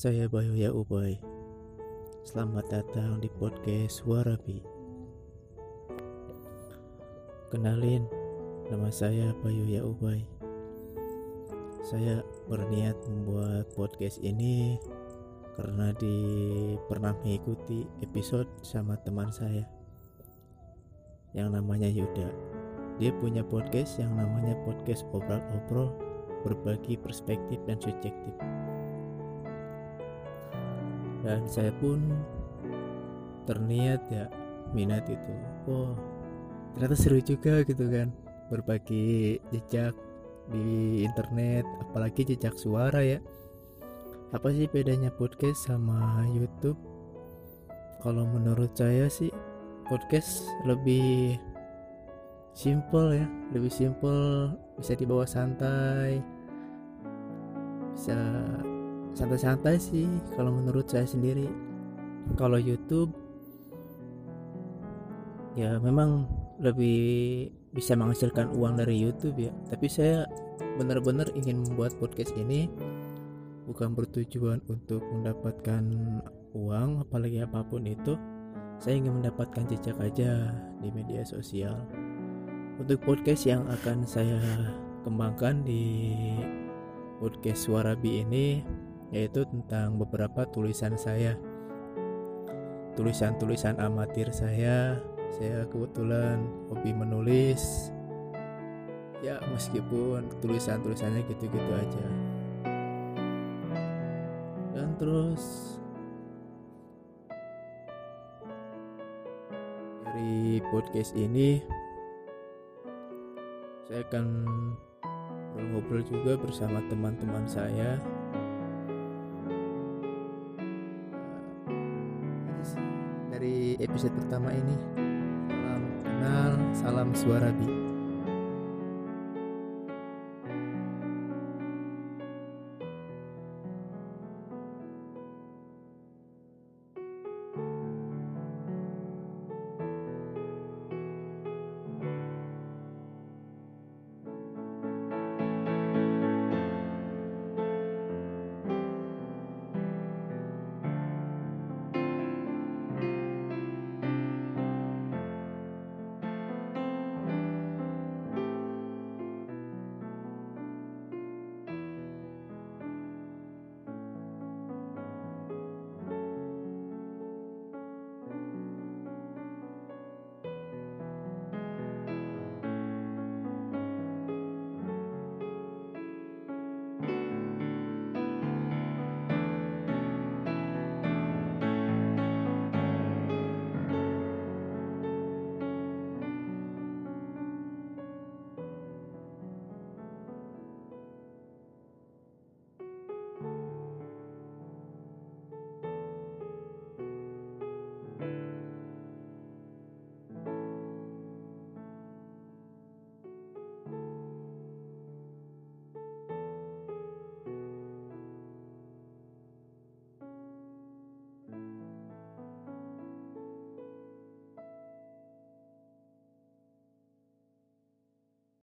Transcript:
Saya Bayu Ya Ubay. Selamat datang di podcast Suarabi. Kenalin, nama saya Bayu Ya Ubay. Saya berniat membuat podcast ini karena di pernah mengikuti episode sama teman saya yang namanya Yuda. Dia punya podcast yang namanya podcast obrol-obrol berbagi perspektif dan subjektif. Dan saya pun terniat ya minat itu. Oh, ternyata seru juga gitu kan berbagi jejak di internet, apalagi jejak suara ya. Apa sih bedanya podcast sama YouTube? Kalau menurut saya sih podcast lebih simple ya, lebih simple, bisa dibawa santai, bisa santai-santai sih kalau menurut saya sendiri. Kalau YouTube ya memang lebih bisa menghasilkan uang dari YouTube ya, tapi saya benar-benar ingin membuat podcast ini bukan bertujuan untuk mendapatkan uang apalagi apa pun itu. Saya ingin mendapatkan jejak aja di media sosial. Untuk podcast yang akan saya kembangkan di podcast Suara Bi ini yaitu tentang beberapa tulisan saya. Tulisan-tulisan amatir saya saya kebetulan hobi menulis. Ya meskipun tulisan-tulisannya gitu-gitu aja. Dan terus dari podcast ini saya akan ngobrol juga bersama teman-teman saya dari episode pertama ini. Salam kenal salam suara bi